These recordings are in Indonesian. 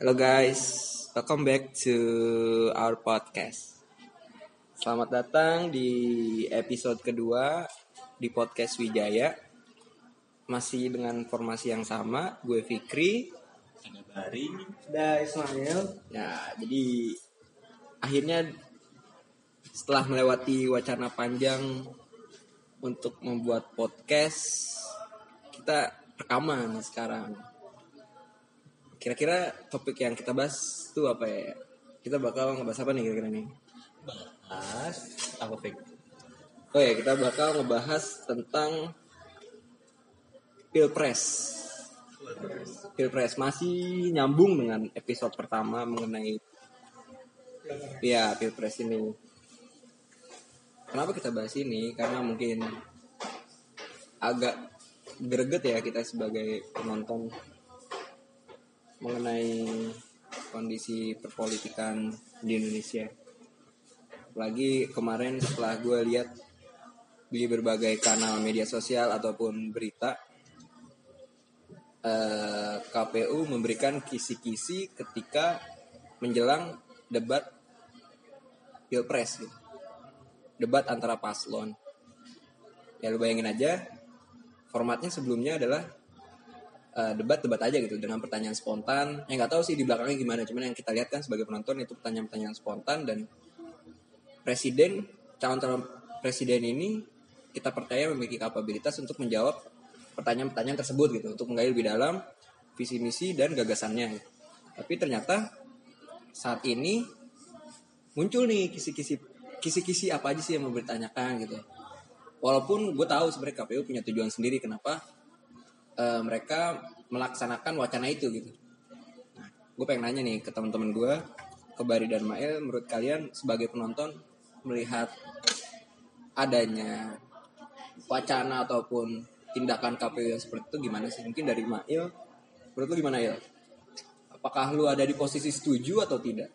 Hello guys, welcome back to our podcast. Selamat datang di episode kedua di podcast Wijaya. Masih dengan formasi yang sama, gue Fikri. Ada Bari. Ada Ismail. Ya, jadi akhirnya setelah melewati wacana panjang untuk membuat podcast, kita rekaman sekarang. Kira-kira topik yang kita bahas itu apa ya? Kita bakal ngebahas apa nih kira-kira nih? Bahas apa Fik? Oh ya, kita bakal ngebahas tentang Pilpres. Pilpres masih nyambung dengan episode pertama mengenai ya Pilpres ini. Kenapa kita bahas ini? Karena mungkin agak greget ya kita sebagai penonton mengenai kondisi perpolitikan di Indonesia. Apalagi kemarin setelah gue lihat di berbagai kanal media sosial ataupun berita, eh, KPU memberikan kisi-kisi ketika menjelang debat pilpres, gitu. debat antara paslon. Ya lu bayangin aja, formatnya sebelumnya adalah eh, debat-debat aja gitu dengan pertanyaan spontan. Yang nggak tahu sih di belakangnya gimana, cuman yang kita lihat kan sebagai penonton itu pertanyaan-pertanyaan spontan dan presiden calon-calon presiden ini kita percaya memiliki kapabilitas untuk menjawab pertanyaan-pertanyaan tersebut gitu untuk menggali lebih dalam visi misi dan gagasannya. Tapi ternyata saat ini muncul nih kisi-kisi kisi-kisi apa aja sih yang mau ditanyakan gitu. Walaupun gue tahu sebenarnya KPU punya tujuan sendiri kenapa eh, mereka melaksanakan wacana itu gitu. Nah, gue pengen nanya nih ke teman-teman gue, ke Bari dan Mael, menurut kalian sebagai penonton melihat adanya wacana ataupun tindakan KPU yang seperti itu gimana sih? Mungkin dari Mail, menurut lu gimana Il? Apakah lu ada di posisi setuju atau tidak?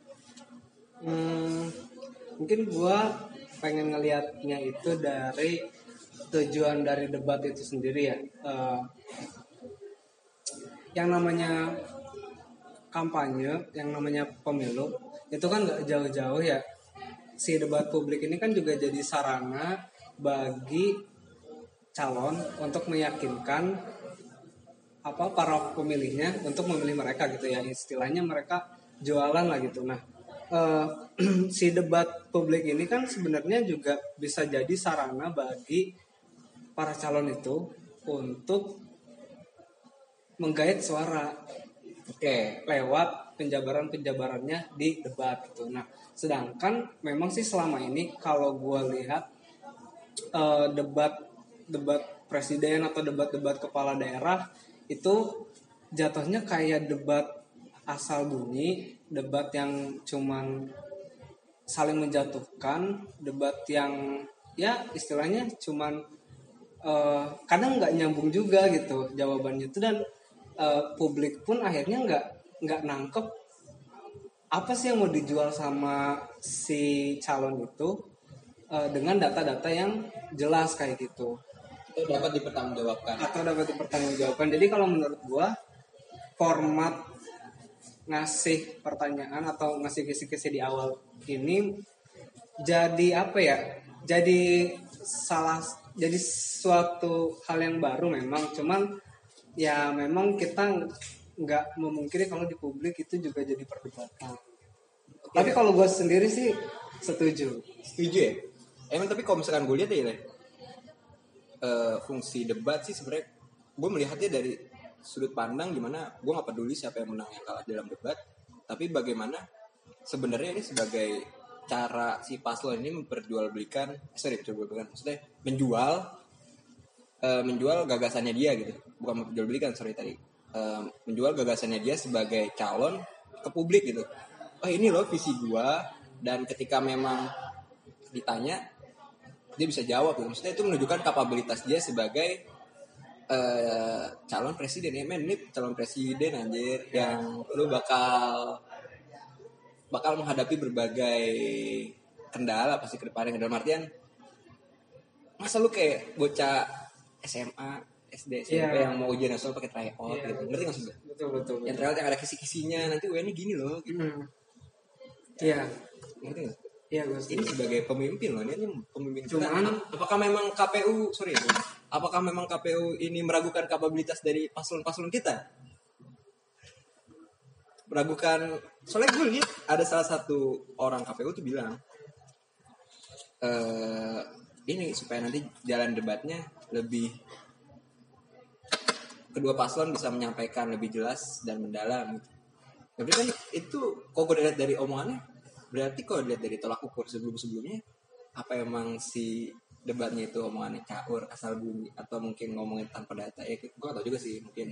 Hmm, mungkin gua pengen ngelihatnya itu dari tujuan dari debat itu sendiri ya. Eh, yang namanya kampanye, yang namanya pemilu, itu kan nggak jauh-jauh ya. Si debat publik ini kan juga jadi sarana bagi calon untuk meyakinkan apa para pemilihnya untuk memilih mereka gitu ya istilahnya mereka jualan lah gitu nah eh, si debat publik ini kan sebenarnya juga bisa jadi sarana bagi para calon itu untuk menggait suara. Oke, lewat penjabaran-penjabarannya di debat gitu. Nah, sedangkan memang sih selama ini kalau gue lihat eh, debat debat presiden atau debat-debat kepala daerah itu jatuhnya kayak debat asal bunyi, debat yang cuman saling menjatuhkan, debat yang ya istilahnya cuman eh, kadang nggak nyambung juga gitu jawabannya itu dan eh, publik pun akhirnya nggak nggak nangkep apa sih yang mau dijual sama si calon itu eh, dengan data-data yang jelas kayak gitu. Itu dapat dipertanggungjawabkan. atau dapat dipertanggungjawabkan. Jadi kalau menurut gua format ngasih pertanyaan atau ngasih kisi-kisi di awal ini jadi apa ya? Jadi salah jadi suatu hal yang baru memang. Cuman ya memang kita nggak memungkiri kalau di publik itu juga jadi perdebatan. Tapi kalau gue sendiri sih setuju. Setuju ya? Emang tapi kalau misalkan gue lihat ya, eh, fungsi debat sih sebenarnya gue melihatnya dari sudut pandang gimana gue nggak peduli siapa yang menang yang kalah dalam debat, tapi bagaimana sebenarnya ini sebagai cara si paslon ini memperjualbelikan, eh, sorry memperjualbelikan, maksudnya menjual eh, menjual gagasannya dia gitu, bukan memperjualbelikan sorry tadi, Eh, menjual gagasannya dia sebagai calon ke publik gitu. Oh ini loh visi gua dan ketika memang ditanya dia bisa jawab gitu. Maksudnya itu menunjukkan kapabilitas dia sebagai eh, calon presiden ya men ini calon presiden anjir yang lu bakal bakal menghadapi berbagai kendala pasti ke depannya dalam artian masa lu kayak bocah SMA SD SMP Iya. yang mau ujian nasional pakai tryout Iya. gitu ngerti nggak gue betul betul yang tryout yang ada kisi-kisinya nanti UN-nya gini loh gitu. Hmm. iya ngerti nggak iya gue ini sebagai pemimpin loh ini, ini pemimpin kita. Cuman- Ap- apakah memang KPU sorry ya, apakah memang KPU ini meragukan kapabilitas dari paslon-paslon kita meragukan soalnya gue lihat ada salah satu orang KPU tuh bilang eh ini supaya nanti jalan debatnya lebih kedua paslon bisa menyampaikan lebih jelas dan mendalam gitu. Tapi kan itu kok gue lihat dari omongannya berarti kalau dilihat dari tolak ukur sebelum-sebelumnya apa emang si debatnya itu omongannya caur asal bunyi atau mungkin ngomongin tanpa data? Ya gue tau juga sih mungkin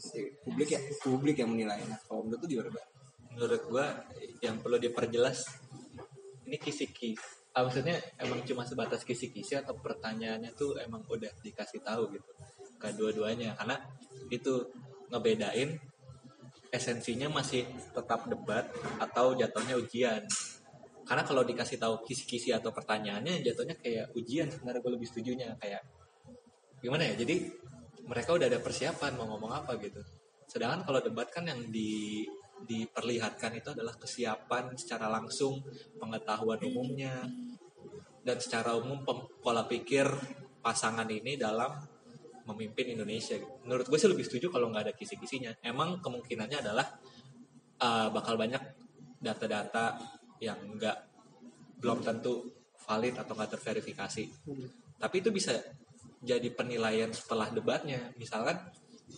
si publik ya publik yang menilai. Nah kalau menurut tuh gimana menurut gua yang perlu diperjelas ini kisi-kisi ah, maksudnya emang cuma sebatas kisi-kisi atau pertanyaannya tuh emang udah dikasih tahu gitu kedua-duanya karena itu ngebedain esensinya masih tetap debat atau jatuhnya ujian. Karena kalau dikasih tahu kisi-kisi atau pertanyaannya jatuhnya kayak ujian sebenarnya gue lebih setujunya. Kayak gimana ya? Jadi mereka udah ada persiapan mau ngomong apa gitu. Sedangkan kalau debat kan yang di diperlihatkan itu adalah kesiapan secara langsung pengetahuan umumnya dan secara umum pola pikir pasangan ini dalam memimpin Indonesia. Menurut gue sih lebih setuju kalau nggak ada kisi-kisinya. Emang kemungkinannya adalah uh, bakal banyak data-data yang nggak belum tentu valid atau nggak terverifikasi. Tapi itu bisa jadi penilaian setelah debatnya. Misalkan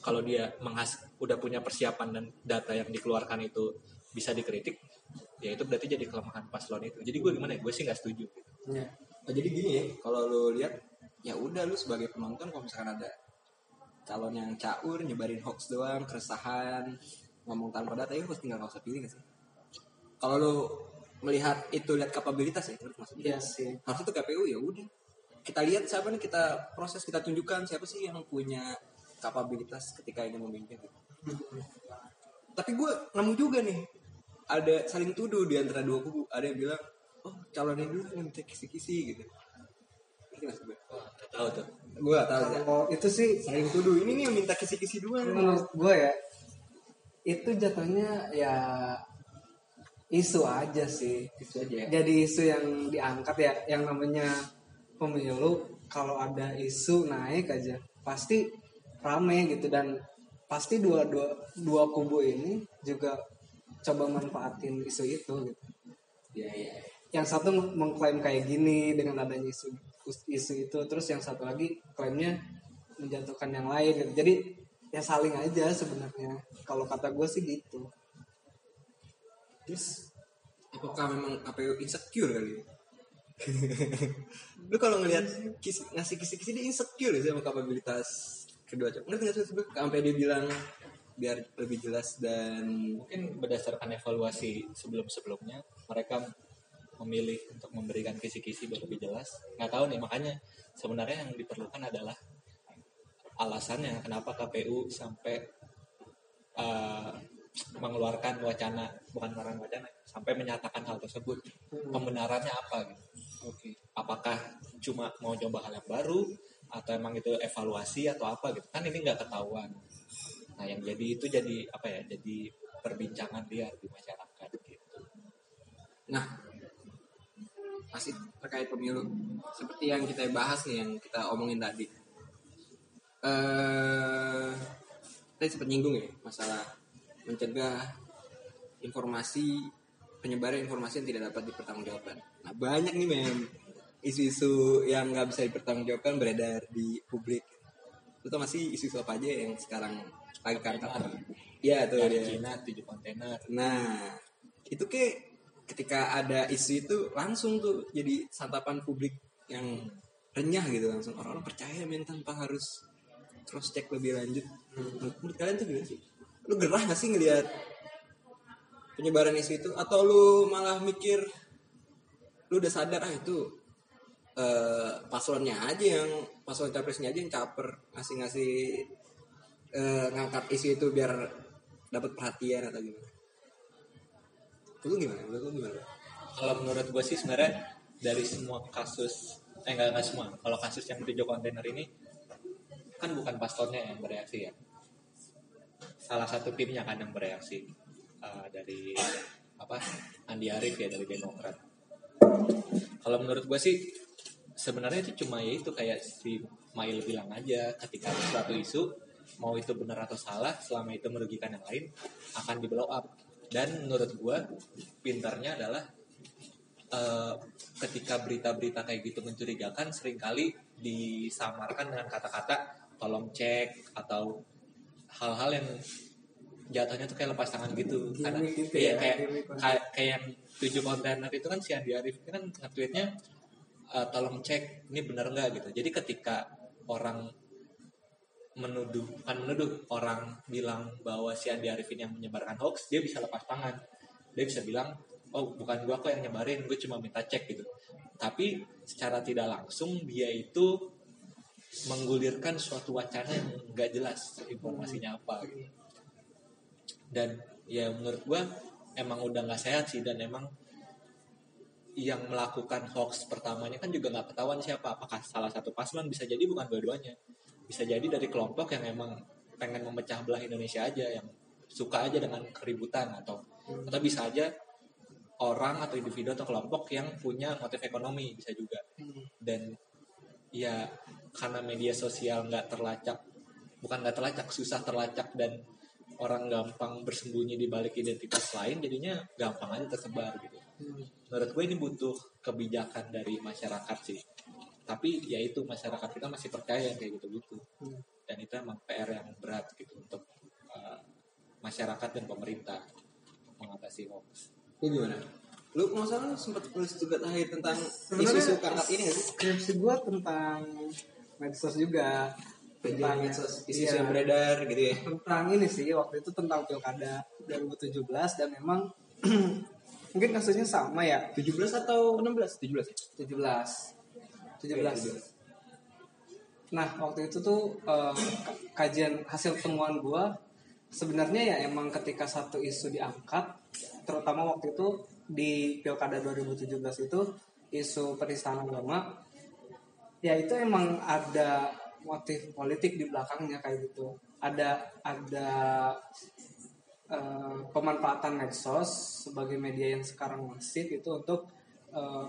kalau dia menghas udah punya persiapan dan data yang dikeluarkan itu bisa dikritik, ya itu berarti jadi kelemahan paslon itu. Jadi gue gimana ya? Gue sih nggak setuju. Iya. Oh, jadi gini ya kalau lu lihat ya udah lu sebagai penonton kalau misalkan ada calon yang caur nyebarin hoax doang keresahan ngomong tanpa data ya lu tinggal nggak usah pilih nggak sih kalau lu melihat itu lihat kapabilitas ya maksudnya Iya sih. harusnya tuh KPU ya udah kita lihat siapa nih kita proses kita tunjukkan siapa sih yang punya kapabilitas ketika ingin memimpin. Tapi gue nemu juga nih ada saling tuduh di antara dua kubu. Ada yang bilang oh calon ini dulu yang minta kisi-kisi gitu. Ngerti nggak sih gue Tahu tuh. gue gak tahu ya Kalau itu sih. Saling tuduh. Ini nih yang minta kisi-kisi doang menurut gue ya itu jatuhnya ya isu aja sih. Itu aja ya? Jadi isu yang diangkat ya yang namanya pemilu kalau ada isu naik aja pasti rame gitu dan pasti dua dua dua kubu ini juga coba manfaatin isu itu gitu ya ya yang satu mengklaim kayak gini dengan adanya isu isu itu terus yang satu lagi klaimnya menjatuhkan yang lain gitu. jadi ya saling aja sebenarnya kalau kata gue sih gitu terus apakah memang KPU insecure kali ya? lu kalau ngelihat kis, ngasih kisi-kisi dia insecure ya sama kapabilitas kedua cowok ngerti nggak sih sampai dia bilang biar lebih jelas dan Mungkin berdasarkan evaluasi sebelum-sebelumnya mereka memilih untuk memberikan kisi-kisi biar lebih jelas. Nggak tahu nih makanya sebenarnya yang diperlukan adalah alasannya kenapa KPU sampai uh, mengeluarkan wacana bukan mengeluarkan wacana sampai menyatakan hal tersebut. Pembenarannya apa gitu. oke. Apakah cuma mau coba hal yang baru atau emang itu evaluasi atau apa gitu kan ini nggak ketahuan nah yang jadi itu jadi apa ya jadi perbincangan liar di masyarakat gitu Nah, masih terkait pemilu, seperti yang kita bahas nih, yang kita omongin tadi. Eh, tadi sempat nyinggung ya masalah mencegah informasi penyebaran informasi yang tidak dapat dipertanggungjawabkan. Nah, banyak nih mem isu-isu yang nggak bisa dipertanggungjawabkan beredar di publik. Lu tau masih isu-isu apa aja yang sekarang lagi kantap? Iya tuh dari dia. Cina tujuh kontainer Nah, itu kayak ketika ada isu itu langsung tuh jadi santapan publik yang renyah gitu langsung orang-orang percaya men tanpa harus cross check lebih lanjut. Menurut, menurut kalian tuh gimana sih? Lu gerah gak sih ngelihat penyebaran isu itu atau lu malah mikir lu udah sadar ah itu eh, paslonnya aja yang paslon capresnya aja yang caper ngasih-ngasih eh, ngangkat isu itu biar dapat perhatian atau gimana? Lu gimana? Lu gimana? kalau menurut gue sih sebenarnya dari semua kasus eh enggak enggak semua kalau kasus yang tujuh kontainer ini kan bukan paslonnya yang bereaksi ya salah satu timnya kan yang bereaksi uh, dari apa Andi Arief ya dari Demokrat kalau menurut gue sih sebenarnya itu cuma ya itu kayak si Mail bilang aja ketika ada suatu isu mau itu benar atau salah selama itu merugikan yang lain akan di blow up. Dan menurut gue pintarnya adalah eh, ketika berita-berita kayak gitu mencurigakan sering kali disamarkan dengan kata-kata tolong cek atau hal-hal yang jatuhnya tuh kayak lepas tangan gitu. Karena gitu iya, ya, kayak kayak kayak yang tujuh kontainer itu kan si Andi Arief itu kan nge-tweetnya eh, tolong cek ini benar nggak gitu. Jadi ketika orang menuduh bukan menuduh orang bilang bahwa si Andi Arief ini yang menyebarkan hoax dia bisa lepas tangan. Dia bisa bilang oh bukan gua kok yang nyebarin gue cuma minta cek gitu. Tapi secara tidak langsung dia itu menggulirkan suatu wacana yang nggak jelas informasinya apa. Gitu. dan ya menurut gua emang udah nggak sehat sih dan emang yang melakukan hoax pertamanya kan juga nggak ketahuan siapa. Apakah salah satu paslon? Bisa jadi bukan dua-duanya. Bisa jadi dari kelompok yang emang pengen memecah belah Indonesia aja yang suka aja dengan keributan atau atau bisa aja orang atau individu atau kelompok yang punya motif ekonomi bisa juga. Dan ya karena media sosial nggak terlacak bukan nggak terlacak susah terlacak dan orang gampang bersembunyi di balik identitas lain jadinya gampang aja tersebar gitu menurut gue ini butuh kebijakan dari masyarakat sih tapi ya itu masyarakat kita masih percaya yang kayak gitu-gitu Hmm. dan itu emang PR yang berat gitu untuk uh, masyarakat dan pemerintah mengatasi hoax Lu gimana? Lu nggak salah sempat nulis juga terakhir tentang isu-isu karena ini nggak sih? skripsi gue tentang medsos juga Tentang medsos, isu-isu iya, yang beredar gitu ya. tentang ini sih waktu itu tentang pilkada 2017 dan memang mungkin kasusnya sama ya? 17 atau 16? 17 ya? 17 17 nah waktu itu tuh ka- kajian hasil temuan gua sebenarnya ya emang ketika satu isu diangkat terutama waktu itu di pilkada 2017 itu isu penistaan agama ya itu emang ada motif politik di belakangnya kayak gitu. Ada ada eh, pemanfaatan medsos sebagai media yang sekarang masif itu untuk eh,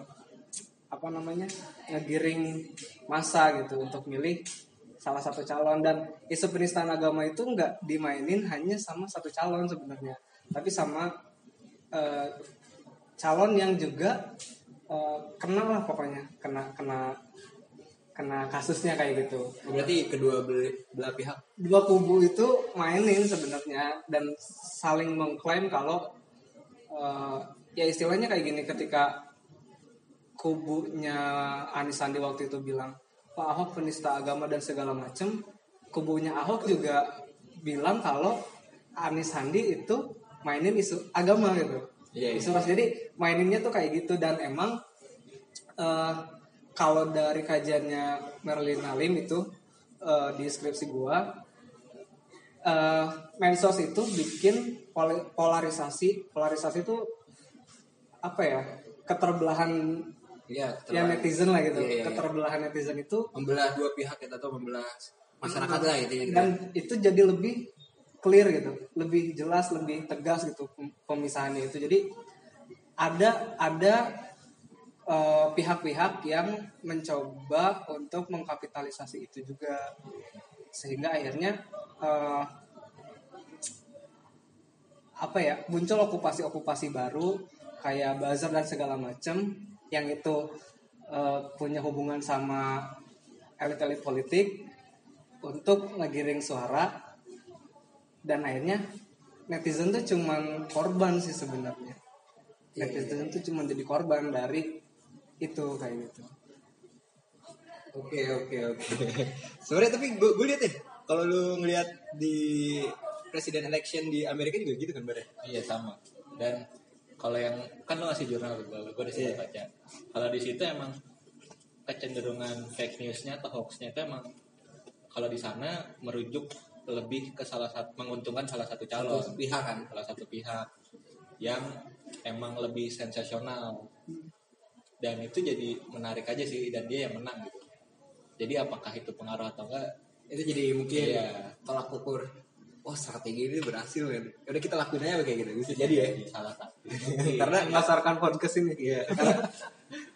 apa namanya ngegiring masa gitu untuk milih salah satu calon. Dan isu penistaan agama itu nggak dimainin hanya sama satu calon sebenarnya tapi sama eh, calon yang juga eh, kena lah pokoknya kena kena kena kasusnya kayak gitu. Berarti kedua belah pihak? Dua kubu itu mainin sebenarnya dan saling mengklaim kalau eh, ya istilahnya kayak gini ketika kubunya Anis Sandi waktu itu bilang Pak Ahok penista agama dan segala macem kubunya Ahok juga bilang kalau Anis Sandi itu mainin isu agama gitu. Iya, iya. isu ras. Jadi maininnya tuh kayak gitu dan emang eh, kalau dari kajiannya Merlin Halim itu eh, di skripsi gua eh, medsos itu bikin polarisasi. Polarisasi itu apa ya? Keterbelahan Iya, ya terlalu- netizen lah gitu. Iya, iya, iya. keterbelahan netizen itu membelah dua pihak ya atau membelah masyarakat lah itu ya. dan itu jadi lebih clear gitu. Lebih jelas lebih tegas gitu pem- pemisahannya itu. Jadi ada ada eh, pihak-pihak yang mencoba untuk mengkapitalisasi itu juga. Sehingga akhirnya eh, apa ya muncul okupasi-okupasi baru kayak bazar dan segala macam yang itu eh, punya hubungan sama elit-elit politik untuk ngegiring suara. Dan akhirnya netizen tuh cuman korban sih sebenarnya. Netizen tuh cuman jadi korban dari itu kayak gitu Oke oke oke. Sebenarnya tapi gue gue lihat ya kalau lu ngelihat di presiden election di Amerika juga gitu kan bare. Iya sama. Dan kalau yang kan lo ngasih jurnal gue, gue situ Iya. baca. Kalau di situ emang kecenderungan fake newsnya atau hoaxnya itu emang kalau di sana merujuk lebih ke salah satu menguntungkan salah satu calon, Satu pihak kan. salah satu pihak yang emang lebih sensasional. Dan itu jadi menarik aja sih dan dia yang menang gitu. Jadi apakah itu pengaruh atau enggak? itu jadi mungkin Iya. tolak ukur oh strategi ini berhasil kan udah kita lakuin aja kayak gitu bisa jadi ya salah satu karena Memasarkan podcast ini. Iya, karena,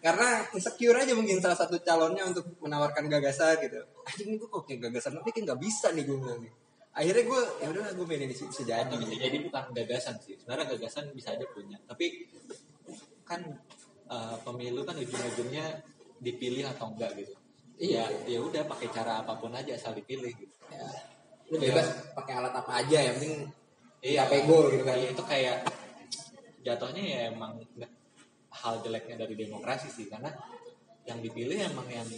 karena insecure aja mungkin salah satu calonnya untuk menawarkan gagasan gitu. Anjing ini gue kok kayak gagasan tapi kayak nggak bisa nih gue bilang nih. Akhirnya gue ya udah gue main ini bisa jadi. bisa jadi bukan gagasan sih sebenarnya gagasan bisa aja punya tapi kan eh, pemilu kan ujung-ujungnya dipilih atau enggak gitu Iya. ya ya udah pakai cara apa pun aja asal dipilih gitu Ya, lu bebas pakai alat apa aja yang penting Iya. iya pego gitu kan. Iya, itu kayak jatuhnya ya emang hal jeleknya dari demokrasi sih karena yang dipilih emang yang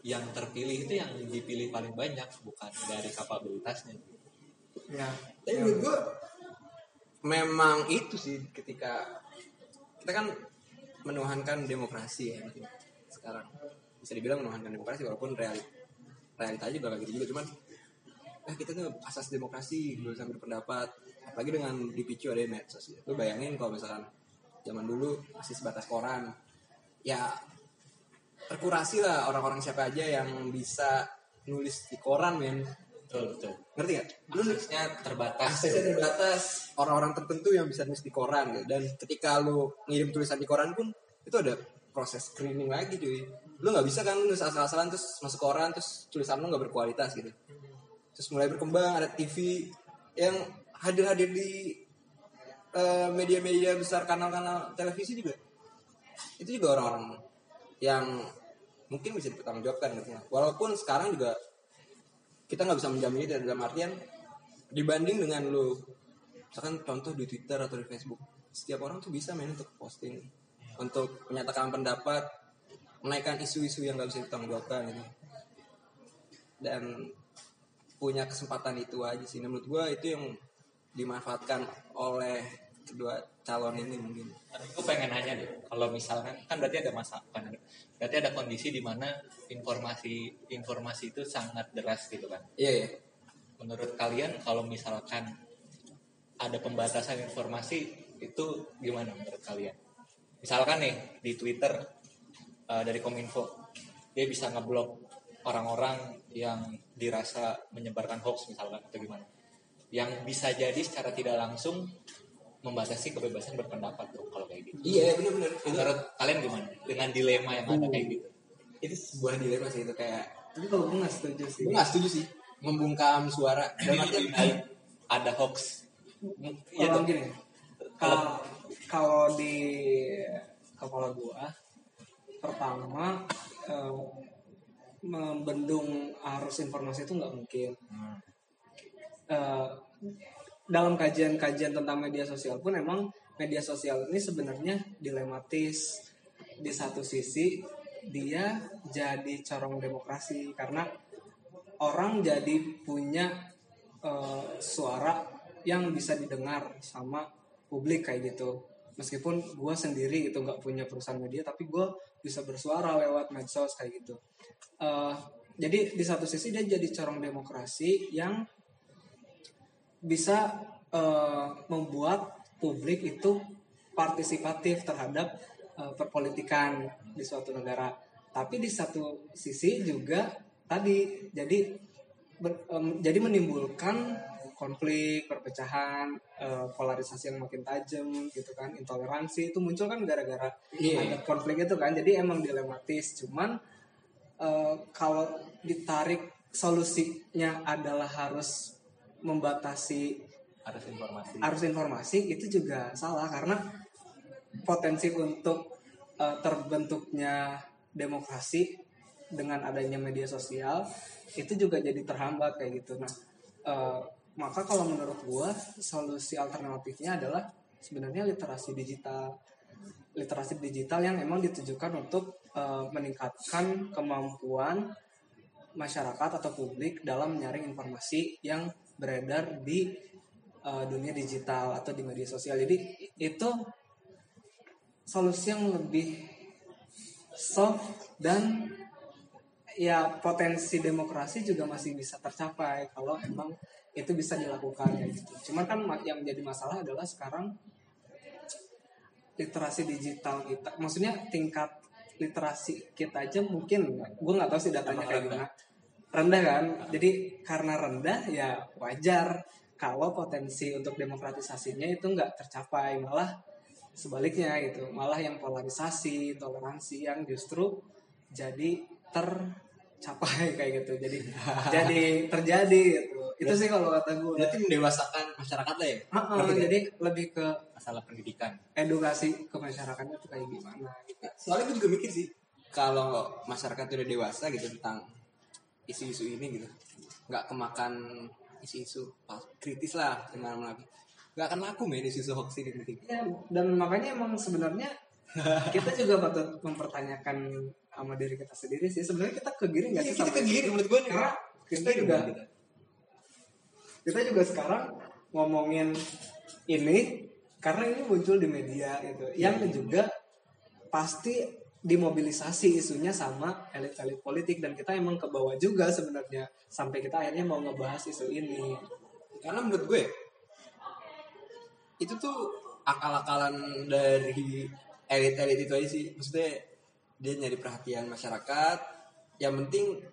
yang terpilih itu yang dipilih paling banyak bukan dari kapabilitasnya Ya. Tapi menurut gue memang itu sih ketika kita kan menuhankan demokrasi ya mungkin sekarang bisa dibilang menuhankan demokrasi walaupun realit realita aja bakal gitu juga cuman eh kita tuh asas demokrasi kebebasan berpendapat. Apalagi dengan dipicu ada medsos gitu. lu bayangin kalau misalkan zaman dulu masih sebatas koran ya terkurasi lah orang-orang siapa aja yang bisa nulis di koran men betul betul. Ngerti gak? lu aksesnya terbatas. Aksesnya terbatas. Orang-orang tertentu yang bisa nulis di koran gitu. dan ketika lu ngirim tulisan di koran pun itu ada proses screening lagi cuy. Lu nggak bisa kan nulis asal-asalan terus masuk koran terus tulisan lu nggak berkualitas gitu. Terus mulai berkembang ada TV yang hadir-hadir di eh, media-media besar kanal-kanal televisi juga. Itu juga orang-orang yang mungkin bisa dipertanggungjawabkan gitu walaupun sekarang juga kita nggak bisa menjamin itu dalam artian dibanding dengan lu misalkan contoh di Twitter atau di Facebook setiap orang tuh bisa main untuk posting untuk menyatakan pendapat menaikkan isu-isu yang nggak bisa ditanggungjawabkan gitu. Dan punya kesempatan itu aja sih. Nah, menurut gua itu yang dimanfaatkan oleh kedua calon ini mungkin Tapi gue pengen nanya deh, kalau misalkan kan berarti ada masa, ada, berarti ada kondisi di mana informasi informasi itu sangat deras gitu kan. iya iya Menurut kalian kalau misalkan ada pembatasan informasi itu gimana menurut kalian? Misalkan nih di Twitter eh, dari Kominfo dia bisa ngeblok orang-orang yang dirasa menyebarkan hoax misalkan atau gimana? Yang bisa jadi secara tidak langsung membatasi kebebasan berpendapat tuh kalau kayak gitu. iya benar-benar itu Menurut kalian gimana? Dengan dilema yang ada kayak gitu. itu sebuah dilema sih itu kayak Tapi kalau gue nggak setuju sih. gue nggak setuju sih membungkam suara dalam artian ada hoax. Iya tuh. gini, kalau kalau di kepala gua pertama eh, membendung arus informasi itu nggak mungkin. Hmm. Eh, dalam kajian-kajian tentang media sosial pun emang media sosial ini sebenarnya dilematis. Di satu sisi dia jadi corong demokrasi karena orang jadi punya eh, suara yang bisa didengar sama publik kayak gitu. Meskipun gue sendiri itu nggak punya perusahaan media tapi gue bisa bersuara lewat medsos kayak gitu. Eh, jadi di satu sisi dia jadi corong demokrasi yang bisa eh, membuat publik itu partisipatif terhadap eh, perpolitikan di suatu negara. Tapi di satu sisi juga tadi jadi ber- em, jadi menimbulkan konflik, perpecahan, eh, polarisasi yang makin tajam gitu kan, intoleransi itu muncul kan gara-gara Iya. ada konflik itu kan. Jadi emang dilematis. Cuman eh, kalau ditarik solusinya adalah harus membatasi Harus informasi. arus informasi itu juga salah karena potensi untuk eh, terbentuknya demokrasi dengan adanya media sosial itu juga jadi terhambat kayak gitu. Nah, eh, maka kalau menurut gua solusi alternatifnya adalah sebenarnya literasi digital. Literasi digital yang emang ditujukan untuk eh, meningkatkan kemampuan masyarakat atau publik dalam menyaring informasi yang beredar di uh, dunia digital atau di media sosial. Jadi itu solusi yang lebih soft dan ya potensi demokrasi juga masih bisa tercapai kalau emang itu bisa dilakukan ya gitu. Cuman kan yang menjadi masalah adalah sekarang literasi digital kita, maksudnya tingkat literasi kita aja mungkin gue nggak tahu sih datanya kayak gimana. Rendah kan? Jadi karena rendah ya wajar. Kalau potensi untuk demokratisasinya itu nggak tercapai malah sebaliknya gitu. Malah yang polarisasi toleransi yang justru jadi tercapai kayak gitu. Jadi jadi terjadi gitu. Itu sih kalau kata gue berarti mendewasakan masyarakat lah ya? Heeh, jadi lebih ke masalah pendidikan. edukasi ke masyarakatnya tuh kayak gimana gitu. soalnya gue juga mikir sih kalau masyarakat udah dewasa gitu tentang isu-isu ini gitu nggak kemakan isu-isu kritis lah dengan lagi nggak akan laku men isu-isu hoax ini nanti Ya, dan makanya emang sebenarnya kita juga patut mempertanyakan sama diri kita sendiri sih. Sebenarnya kita kegiring nggak Iya, sih? kita itu? menurut gue nih. Karena kita juga kita. kita juga sekarang ngomongin ini karena ini muncul di media gitu. Yang juga pasti dimobilisasi isunya sama elit-elit politik dan kita emang ke bawah juga sebenarnya sampai kita akhirnya mau ngebahas isu ini. karena menurut gue itu tuh akal-akalan dari elit-elit itu aja sih maksudnya dia nyari perhatian masyarakat yang penting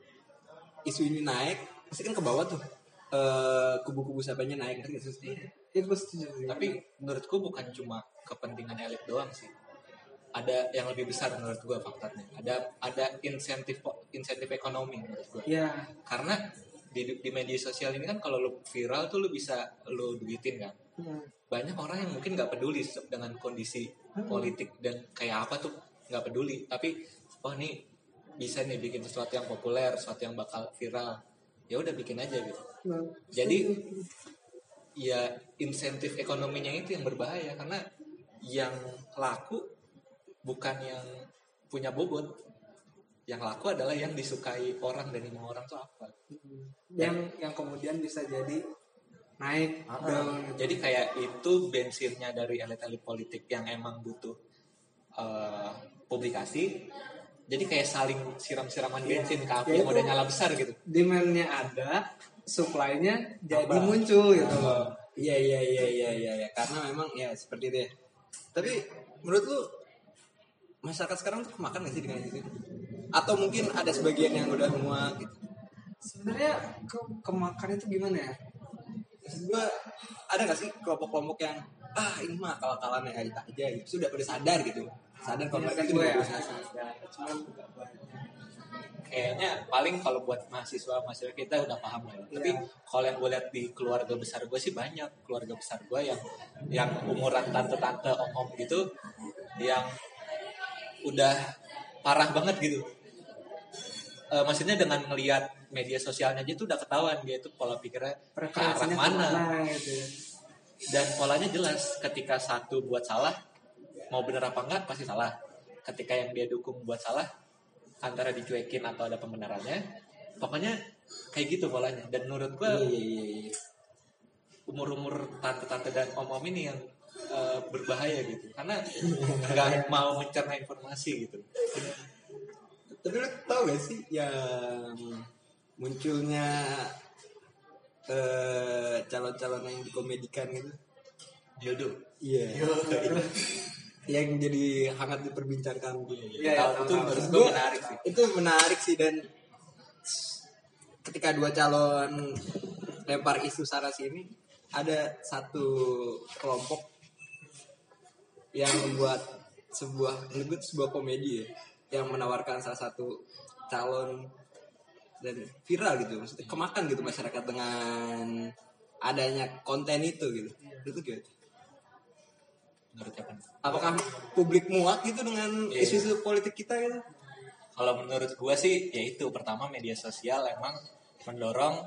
isu ini naik pasti kan ke bawah tuh eh, kubu-kubu siapanya naik ngerti nggak sih? Itu gue setuju sih. tapi menurutku bukan cuma kepentingan elit doang sih ada yang lebih besar menurut gua faktanya ada ada insentif insentif ekonomi menurut gua. Ya karena di, di media sosial ini kan kalau lu viral tuh lu bisa lu duitin kan. Hmm. banyak orang yang mungkin nggak peduli dengan kondisi politik dan kayak apa tuh nggak peduli. Tapi oh nih bisa nih bikin sesuatu yang populer sesuatu yang bakal viral. Ya udah bikin aja gitu. Nah, jadi ya insentif ekonominya itu yang berbahaya. Karena yang laku bukan yang punya bobot. Yang laku adalah yang disukai orang dan mau orang tuh apa. Yang yang kemudian bisa jadi naik down gitu. jadi kayak itu bensinnya dari elit-elit politik yang emang butuh eh, publikasi. Jadi kayak saling siram-siraman bensin ke api Ya yang udah nyala besar gitu. demand-nya ada supply-nya jadi Tambah. muncul gitu loh. Iya iya iya iya iya ya. karena memang ya seperti itu ya. Tapi menurut lu masyarakat sekarang tuh kemakan gak sih dengan itu? Atau mungkin ada sebagian yang udah muak gitu? sebenarnya ke kemakan itu gimana ya Maksud gua ada gak sih kelompok-kelompok yang ah ini mah akal-akalan ya aja aja gitu. Sudah udah sadar gitu. Sadar kalau mereka itu Gue ya, cuman kayaknya paling kalau buat mahasiswa mahasiswa kita udah paham lah ya. Tapi kalau yang gue lihat di keluarga besar gue sih banyak keluarga besar gue yang yang umuran tante-tante om-om gitu yang udah parah banget gitu. Eh, maksudnya dengan ngelihat media sosialnya aja tuh udah ketahuan dia tuh pola pikirnya ke arah mana gitu ya. dan polanya jelas ketika satu buat salah mau bener apa enggak pasti salah ketika yang dia dukung buat salah antara dicuekin atau ada pembenarannya pokoknya kayak gitu polanya dan menurut Iya iya iya. iya. umur-umur tante-tante dan om-om ini yang eh, berbahaya gitu karena nggak mau mencerna informasi gitu Tapi lu tau gak sih yang munculnya eh calon-calon yang dikomedikan gitu? jodoh Iya. yang jadi hangat diperbincangkan. Iya, tahu tahu, itu tahu. menurut gua Gua- menarik sih Itu menarik sih dan ketika dua calon lempar isu sana sini ada satu kelompok yang membuat sebuah menurut gue sebuah komedi ya yang menawarkan salah satu calon dan viral gitu maksudnya kemakan gitu masyarakat dengan adanya konten itu gitu itu gimana? menurut nih? apakah publik muak gitu dengan Iya. isu-isu politik kita gitu Kalau menurut gua sih ya itu pertama media sosial emang mendorong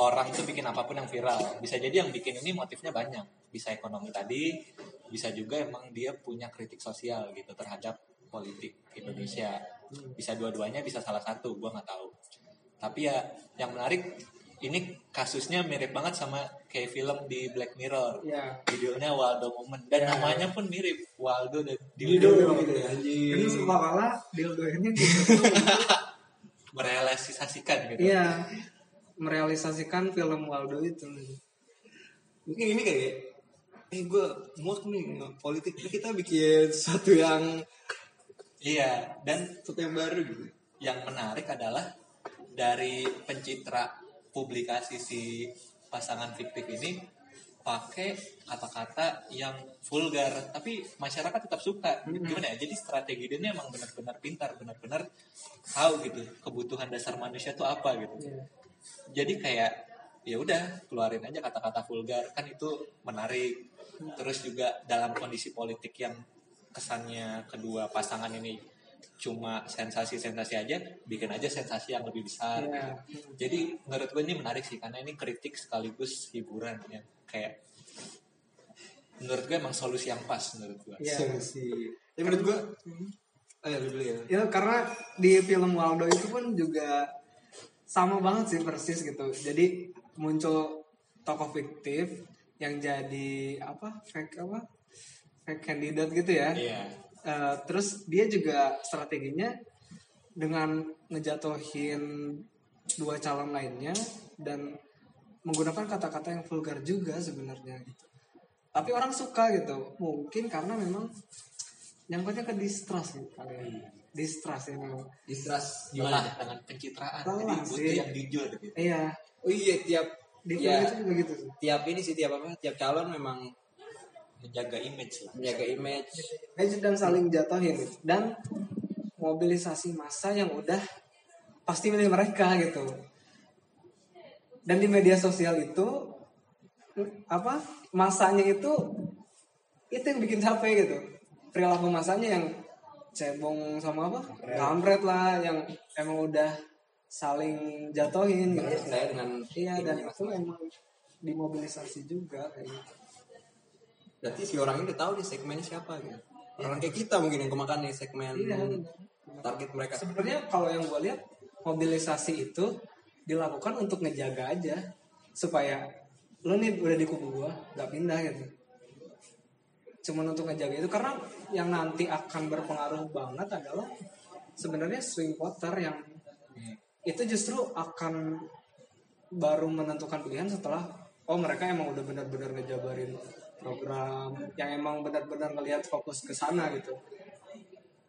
orang itu bikin apa pun yang viral. Bisa jadi yang bikin ini motifnya banyak. Bisa ekonomi tadi, bisa juga emang dia punya kritik sosial gitu terhadap politik Indonesia. Bisa dua-duanya, bisa salah satu, gua nggak tahu. Tapi ya yang menarik ini kasusnya mirip banget sama kayak film di Black Mirror. ya Judulnya Waldo Moment dan Ya. namanya pun mirip Waldo dan Dildo Dildo. gitu ya anjir ini semua malah dildonya gitu merealisasikan gitu. iya merealisasikan film Waldo itu mungkin ini kayak eh gue muak nih politik. Kita bikin sesuatu yang Iya, dan sesuatu yang baru gitu. yang menarik adalah dari pencitra publikasi si pasangan fiktif ini pakai kata-kata yang vulgar. Tapi masyarakat tetap suka. Gimana ya? Jadi strategi dia ini emang benar-benar pintar benar-benar tahu gitu kebutuhan dasar manusia itu apa gitu. Iya. jadi kayak ya udah keluarin aja kata-kata vulgar. Kan itu menarik terus juga dalam kondisi politik yang kesannya kedua pasangan ini cuma sensasi-sensasi aja bikin aja sensasi yang lebih besar Iya. jadi menurut gue ini menarik sih karena ini kritik sekaligus hiburan ya kayak menurut gue emang solusi yang pas menurut gue Iya. Solusi. Ya menurut gua Ayo lu dulu ya. Ya karena di film Waldo itu pun juga sama banget sih persis gitu. Jadi muncul tokoh fiktif yang jadi apa fake apa fake candidate gitu ya. iya Eh, terus dia juga strateginya dengan ngejatuhin dua calon lainnya dan menggunakan kata-kata yang vulgar juga sebenarnya gitu. Tapi orang suka gitu. Mungkin karena memang nyangkutnya ke distrust gitu kalian. Distrust ya memang. Distrust gimana? dengan pencitraan Lelah jadi butuh yang jujur gitu Iya, Oh iya tiap di ya, itu juga gitu sih. tiap ini sih tiap apa? Tiap calon memang menjaga image lah menjaga image. Edge dan saling jatuhin gitu. dan mobilisasi massa yang udah pasti milih mereka gitu. Dan di media sosial itu apa masanya itu itu yang bikin capek gitu. Perilaku masanya yang cebong sama apa? Kampret lah yang emang udah saling jatuhin gitu. Saya dengan Iya dan itu emang dimobilisasi juga kayak gitu. berarti si orang ini tahu nih segmennya siapa gitu. Orang kayak kita mungkin yang kemakan nih segmen Iya. target mereka. Sebenarnya kalau yang gue lihat mobilisasi itu dilakukan untuk ngejaga aja supaya lo nih udah di kubu gue nggak pindah gitu. Cuman untuk ngejaga itu karena yang nanti akan berpengaruh banget adalah sebenarnya swing voter yang itu justru akan baru menentukan pilihan setelah oh mereka emang udah benar-benar ngejabarin program yang emang benar-benar ngelihat fokus ke sana gitu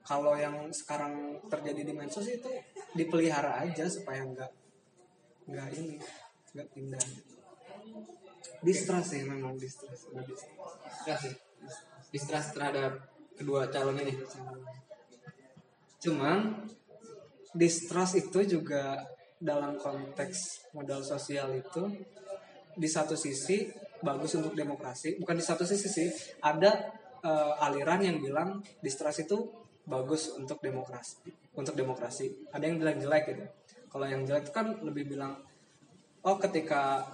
kalau yang sekarang terjadi di medsos itu dipelihara aja supaya nggak nggak ini nggak pindah distrust sih memang distrust nggak distrust. Distrust sih. Distrust terhadap kedua calon ini. cuman distrust itu juga dalam konteks modal sosial itu di satu sisi bagus untuk demokrasi bukan di satu sisi sih ada eh, aliran yang bilang distrust itu bagus untuk demokrasi untuk demokrasi. Ada yang bilang jelek gitu. Kalau yang jelek itu kan lebih bilang oh ketika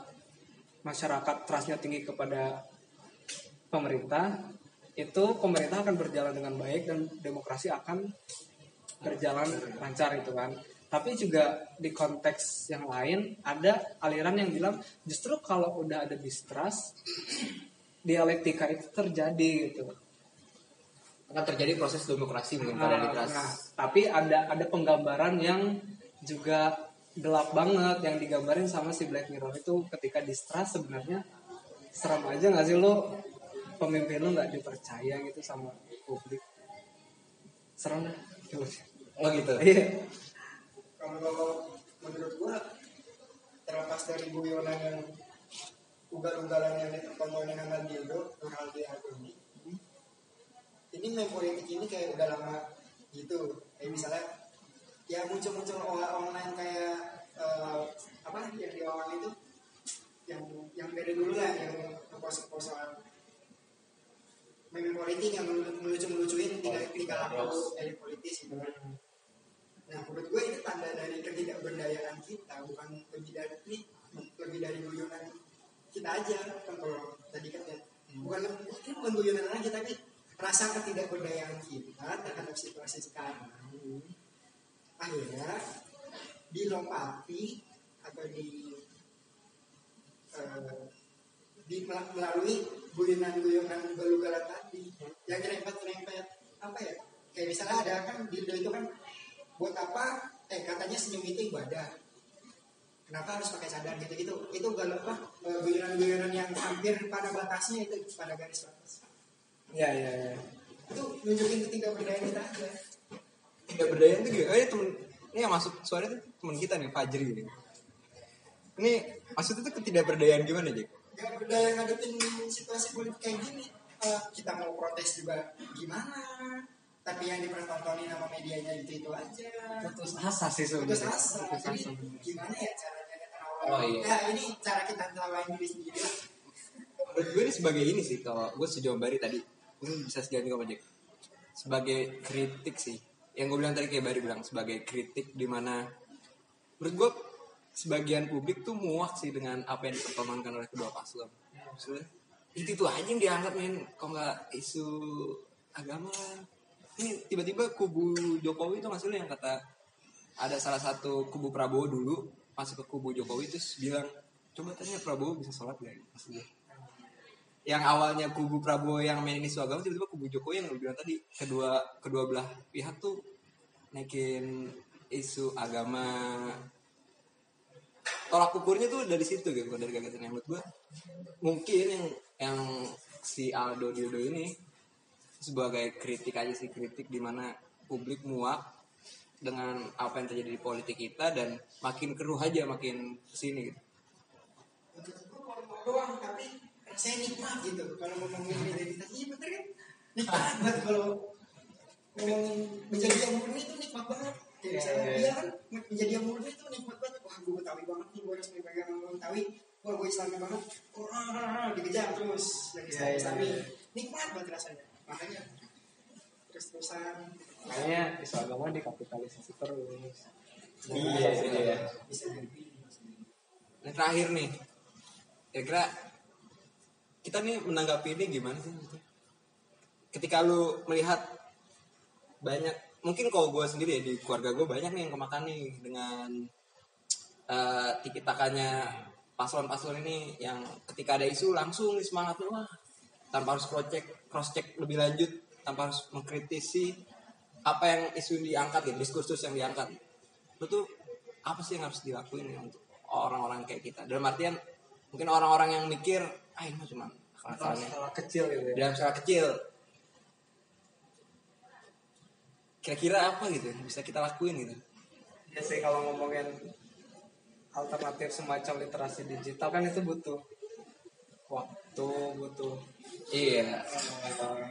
masyarakat trustnya tinggi kepada pemerintah itu pemerintah akan berjalan dengan baik dan demokrasi akan berjalan lancar itu kan. Tapi juga di konteks yang lain ada aliran yang bilang justru kalau udah ada distrust dialektika itu terjadi gitu. Akan terjadi proses demokrasi mungkin pada Nah, distrust. nah, tapi ada ada penggambaran yang juga gelap banget yang digambarin sama si Black Mirror itu ketika distrust sebenarnya serem aja nggak sih lo pemimpin lo nggak dipercaya gitu sama publik. Serem dah Oh gitu. iya. Kalau menurut gua terlepas dari guyonan yang ugal-ugalan yang ditontonin sama Dildo Nurhaldi Aguni ini main politik ini kayak udah lama gitu. Kayak misalnya ya muncul-muncul on- online kayak eh, apa yang di awal itu? Yang yang dari dulu lah yang soal main politik yang melucu-melucuin tiga tiga laku elit politis gitu kan. Nah, menurut gue ini tanda dari ketidakberdayaan kita, bukan lebih dari ini, lebih dari guyonan kita aja. Kan kalau tadi kan ya, bukan mungkin bukan guyonan aja, tapi rasa ketidakberdayaan kita terhadap situasi sekarang. Akhirnya dilompati atau di eh, di melalui guyonan-guyonan ugal-ugalan tadi yang nyerempet-nyerempet apa ya kayak misalnya ada kan dildo itu kan buat apa? Eh katanya senyum itu ibadah. Kenapa harus pakai cadar gitu? Gitu itu gal apa? Eh, guyonan-guyonan yang hampir pada batasnya itu pada garis batas. Iya iya iya itu nunjukin ketidakberdayaan kita aja. Tidak berdaya itu gitu. Eh temen ini yang masuk suara itu teman kita nih Fajri ini. Ini maksudnya itu ketidakberdayaan gimana Jack? Gak berdaya ngadepin situasi politik kayak gini. Eh, kita mau protes juga gimana? Tapi yang dipertontonin sama medianya itu itu aja. putus asa sih Putus sebenarnya asa. putus Jadi asa gimana ya caranya Oh, iya. Ya ini cara kita tawain diri sendiri. menurut gue ini sebagai ini sih kalau gue sejauh Bari tadi ini bisa juga sama Jack sebagai kritik sih yang gue bilang tadi kayak Bari bilang sebagai kritik di mana menurut gue sebagian publik tuh muak sih dengan apa yang dipertontonkan oleh kedua paslon maksudnya itu itu aja yang diangkat men kok nggak isu agama ini tiba-tiba kubu Jokowi itu maksudnya yang kata ada salah satu kubu Prabowo dulu masuk ke kubu Jokowi terus bilang coba tanya Prabowo bisa sholat gak maksudnya yang awalnya kubu Prabowo yang main isu agama tiba-tiba kubu Jokowi yang bilang tadi kedua kedua belah pihak tuh naikin isu agama. Tolak ukurnya tuh dari situ gitu dari gagasan yang menurut gue mungkin yang yang si Aldo Diodo ini sebagai kritik aja sih kritik di mana publik muak dengan apa yang terjadi di politik kita dan makin keruh aja makin ke sini gitu Untuk itu ngomong doang tapi rasanya nikmat gitu. Kalau ngomongin identitas iya bener kan? Nikmat banget kalau ngomongin menjadi yang murni itu nikmat banget. Kayak misalnya Iya, iya. dia kan menjadi yang murni itu nikmat banget. Wah gue betawi banget nih gue harus pegang betawi. Wah gue islami banget. Oh, ah, ah, ah, dikejar terus Iya, iya, islami. iya. Nikmat banget rasanya. Makanya terus terusan makanya isu agama dikapitalisasi terus Iya, iya. Yang terakhir nih, kira-kira kita nih menanggapi ini gimana sih? Ketika lu melihat banyak, mungkin kalau gue sendiri ya di keluarga gue banyak nih yang kemakan nih dengan uh, tiki takanya paslon-paslon ini yang ketika ada isu langsung semangatnya wah tanpa harus check cross check lebih lanjut tanpa harus mengkritisi apa yang isu yang diangkat ya diskursus yang diangkat. Lu tuh apa sih yang harus dilakuin ya untuk orang-orang kayak kita? Dalam artian mungkin orang-orang yang mikir ah ini cuma akal-akalannya skala kecil gitu ya. Dalam skala kecil. Kira-kira apa gitu yang bisa kita lakuin gitu? Ya sih kalau ngomongin alternatif semacam literasi digital kan itu butuh waktu butuh iya. Eh,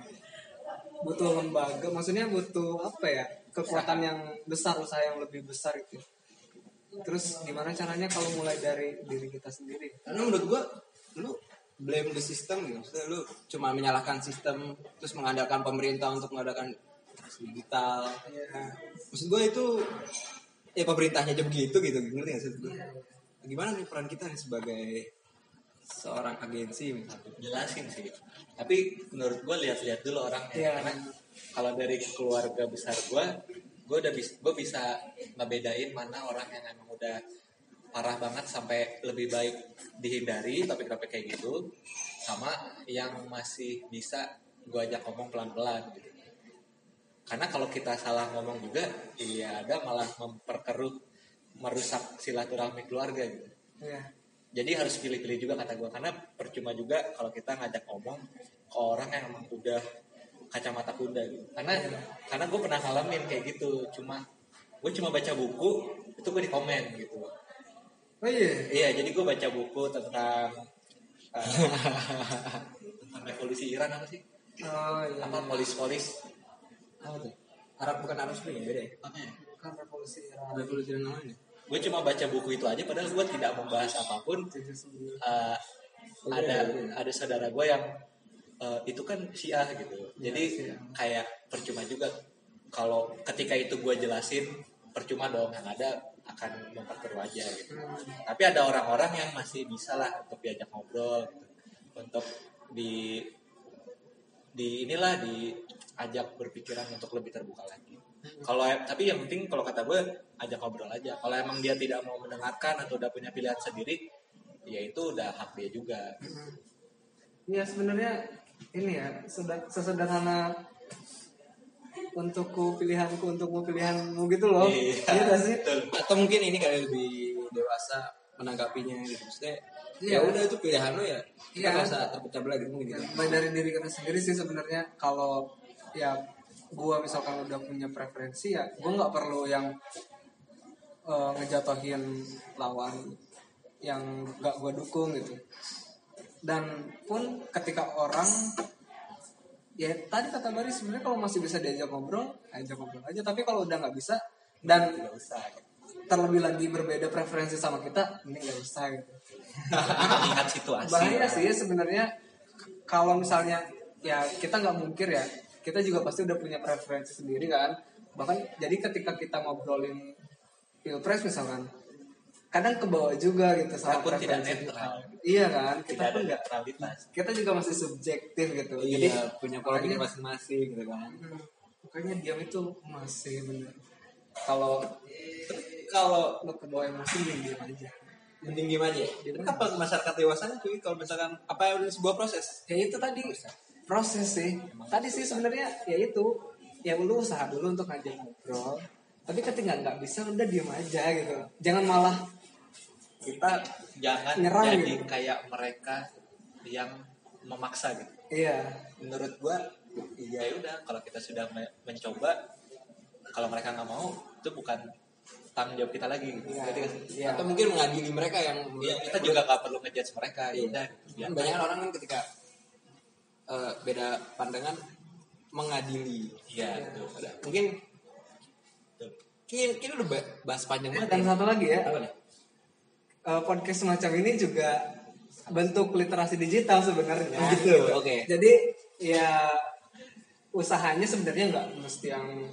butuh lembaga maksudnya butuh apa ya? Kekuatan yang besar usaha yang lebih besar itu terus gimana caranya kalau mulai dari diri kita sendiri? Karena menurut gua lu blame the system gitu. Maksudnya lu cuma menyalahkan sistem terus mengandalkan pemerintah untuk mengadakan digital. Ya maksud gua itu ya pemerintahnya aja begitu gitu. Ngerti nggak sih? Gua? gimana nih peran kita nih sebagai seorang agensi misalnya. Jelasin sih. Tapi menurut gue lihat-lihat dulu orangnya. Iya. karena kalau dari keluarga besar gue gue udah bisa gue bisa ngebedain mana orang yang emang udah parah banget sampai lebih baik dihindari topik-topik kayak gitu sama yang masih bisa gue ajak ngomong pelan-pelan gitu. Karena kalau kita salah ngomong juga iya ada malah memperkeruh merusak silaturahmi keluarga gitu. Ya jadi harus pilih-pilih juga kata gue karena percuma juga kalau kita ngajak ngomong ke orang yang emang udah kacamata kuda gitu. Karena karena gue pernah ngalamin kayak gitu. Cuma gue cuma baca buku itu gue di komen gitu. Oh iya? Iya jadi gue baca buku tentang eh, tentang revolusi Iran apa sih? Oh iya. Apa polis-polis? Apa tuh? Arab bukan Arab Spring ya? Beda ya? Apa ya? Kan revolusi Iran. Revolusi dan namanya gue cuma baca buku itu aja padahal gue tidak membahas apa pun. Eh, ada ada saudara gue yang eh, itu kan Syiah gitu. Jadi Syiah. kayak percuma juga kalau ketika itu gue jelasin percuma dong yang ada akan memperkeruh aja gitu. Tapi ada orang-orang yang masih bisa lah untuk diajak ngobrol gitu. untuk di di inilah diajak berpikiran untuk lebih terbuka lagi. Kalau tapi yang penting kalau kata gue ajak ngobrol aja kalau emang dia tidak mau mendengarkan atau udah punya pilihan sendiri ya itu udah hak dia juga Ya sebenarnya ini ya sesederhana untukku pilihanku untukmu pilihanmu gitu loh. Iya, Iya nggak sih? betul. atau mungkin ini kali lebih dewasa menanggapinya gitu maksudnya ya Iya. udah itu pilihan lo ya kita Iya. nggak usah terpecah belah gitu mungkin gitu Mulai dari diri kita sendiri sih sebenarnya kalau ya gua misalkan udah punya preferensi ya gua nggak perlu yang eh, ngejatohin lawan yang gak gue dukung gitu. Dan pun ketika orang ya tadi kata Bari sebenarnya kalau masih bisa diajak ngobrol ajak ngobrol aja. Tapi kalau udah nggak bisa dan nggak usah terlebih lagi berbeda preferensi sama kita ini nggak usah gitu. Lihat situasi bahaya sih ya sebenarnya. Kalau misalnya ya kita nggak mungkir ya kita juga pasti udah punya preferensi sendiri kan. Bahkan jadi ketika kita ngobrolin pilpres misalkan kadang ke bawah juga gitu kita sama pun tidak preferensi kita. netral iya kan? Kita tidak pun nggak netralitas. kita juga masih subjektif gitu Iya, jadi punya pola pikir masing-masing gitu kan. Hmm, makanya diam itu masih bener. Kalau Kalau lo ke bawah emosi diam diam aja. Mending gimana ya? Itu apa masyarakat dewasanya cuy kalau misalkan apa yang udah sebuah proses? ya itu tadi proses. sih. Tadi sih sebenarnya ya itu. Ya lu usaha dulu untuk ngajak ngobrol tapi ketika nggak bisa udah diem aja gitu jangan malah kita jangan Nyerang jadi gitu. kayak mereka yang memaksa gitu iya menurut gua ya udah kalau kita sudah me- mencoba kalau mereka nggak mau itu bukan tanggung jawab kita lagi gitu Iya. Nggak sih? Iya. Atau mungkin mengadili mereka yang Iya, kita juga nggak perlu ngejudge mereka ya Iya. udah biar banyak orang kan ketika eh, beda pandangan mengadili. iya gitu Ada. Mungkin Kini, kini udah ba- bahas panjang banget dan ya. satu lagi ya Apa nih? eh, podcast semacam ini juga bentuk literasi digital sebenarnya Gitu, oke. jadi ya usahanya sebenarnya nggak mesti yang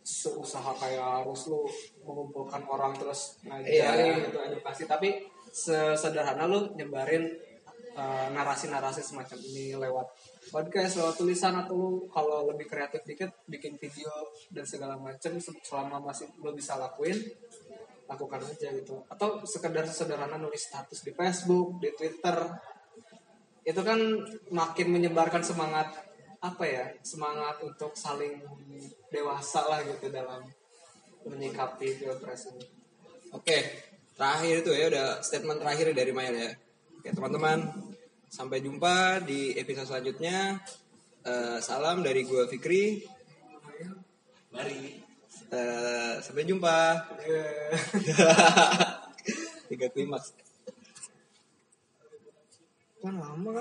seusaha kayak harus lu mengumpulkan orang terus ngajarin Iya. gitu edukasi tapi sesederhana lu nyebarin eh, narasi-narasi semacam ini lewat podcast lewat tulisan atau lu kalau lebih kreatif dikit bikin video dan segala macam se- selama masih lu bisa lakuin lakukan aja gitu. Atau sekedar sederhana nulis status di Facebook di Twitter. Itu kan makin menyebarkan semangat apa ya semangat untuk saling dewasa lah gitu dalam menyikapi pilpres ini. Oke, terakhir itu ya udah statement terakhir dari Maya ya. Oke teman-teman, sampai jumpa di episode selanjutnya. Eh, salam dari gua Fikri. mari Eh, sampai jumpa. Tiga klimaks. kan lama kan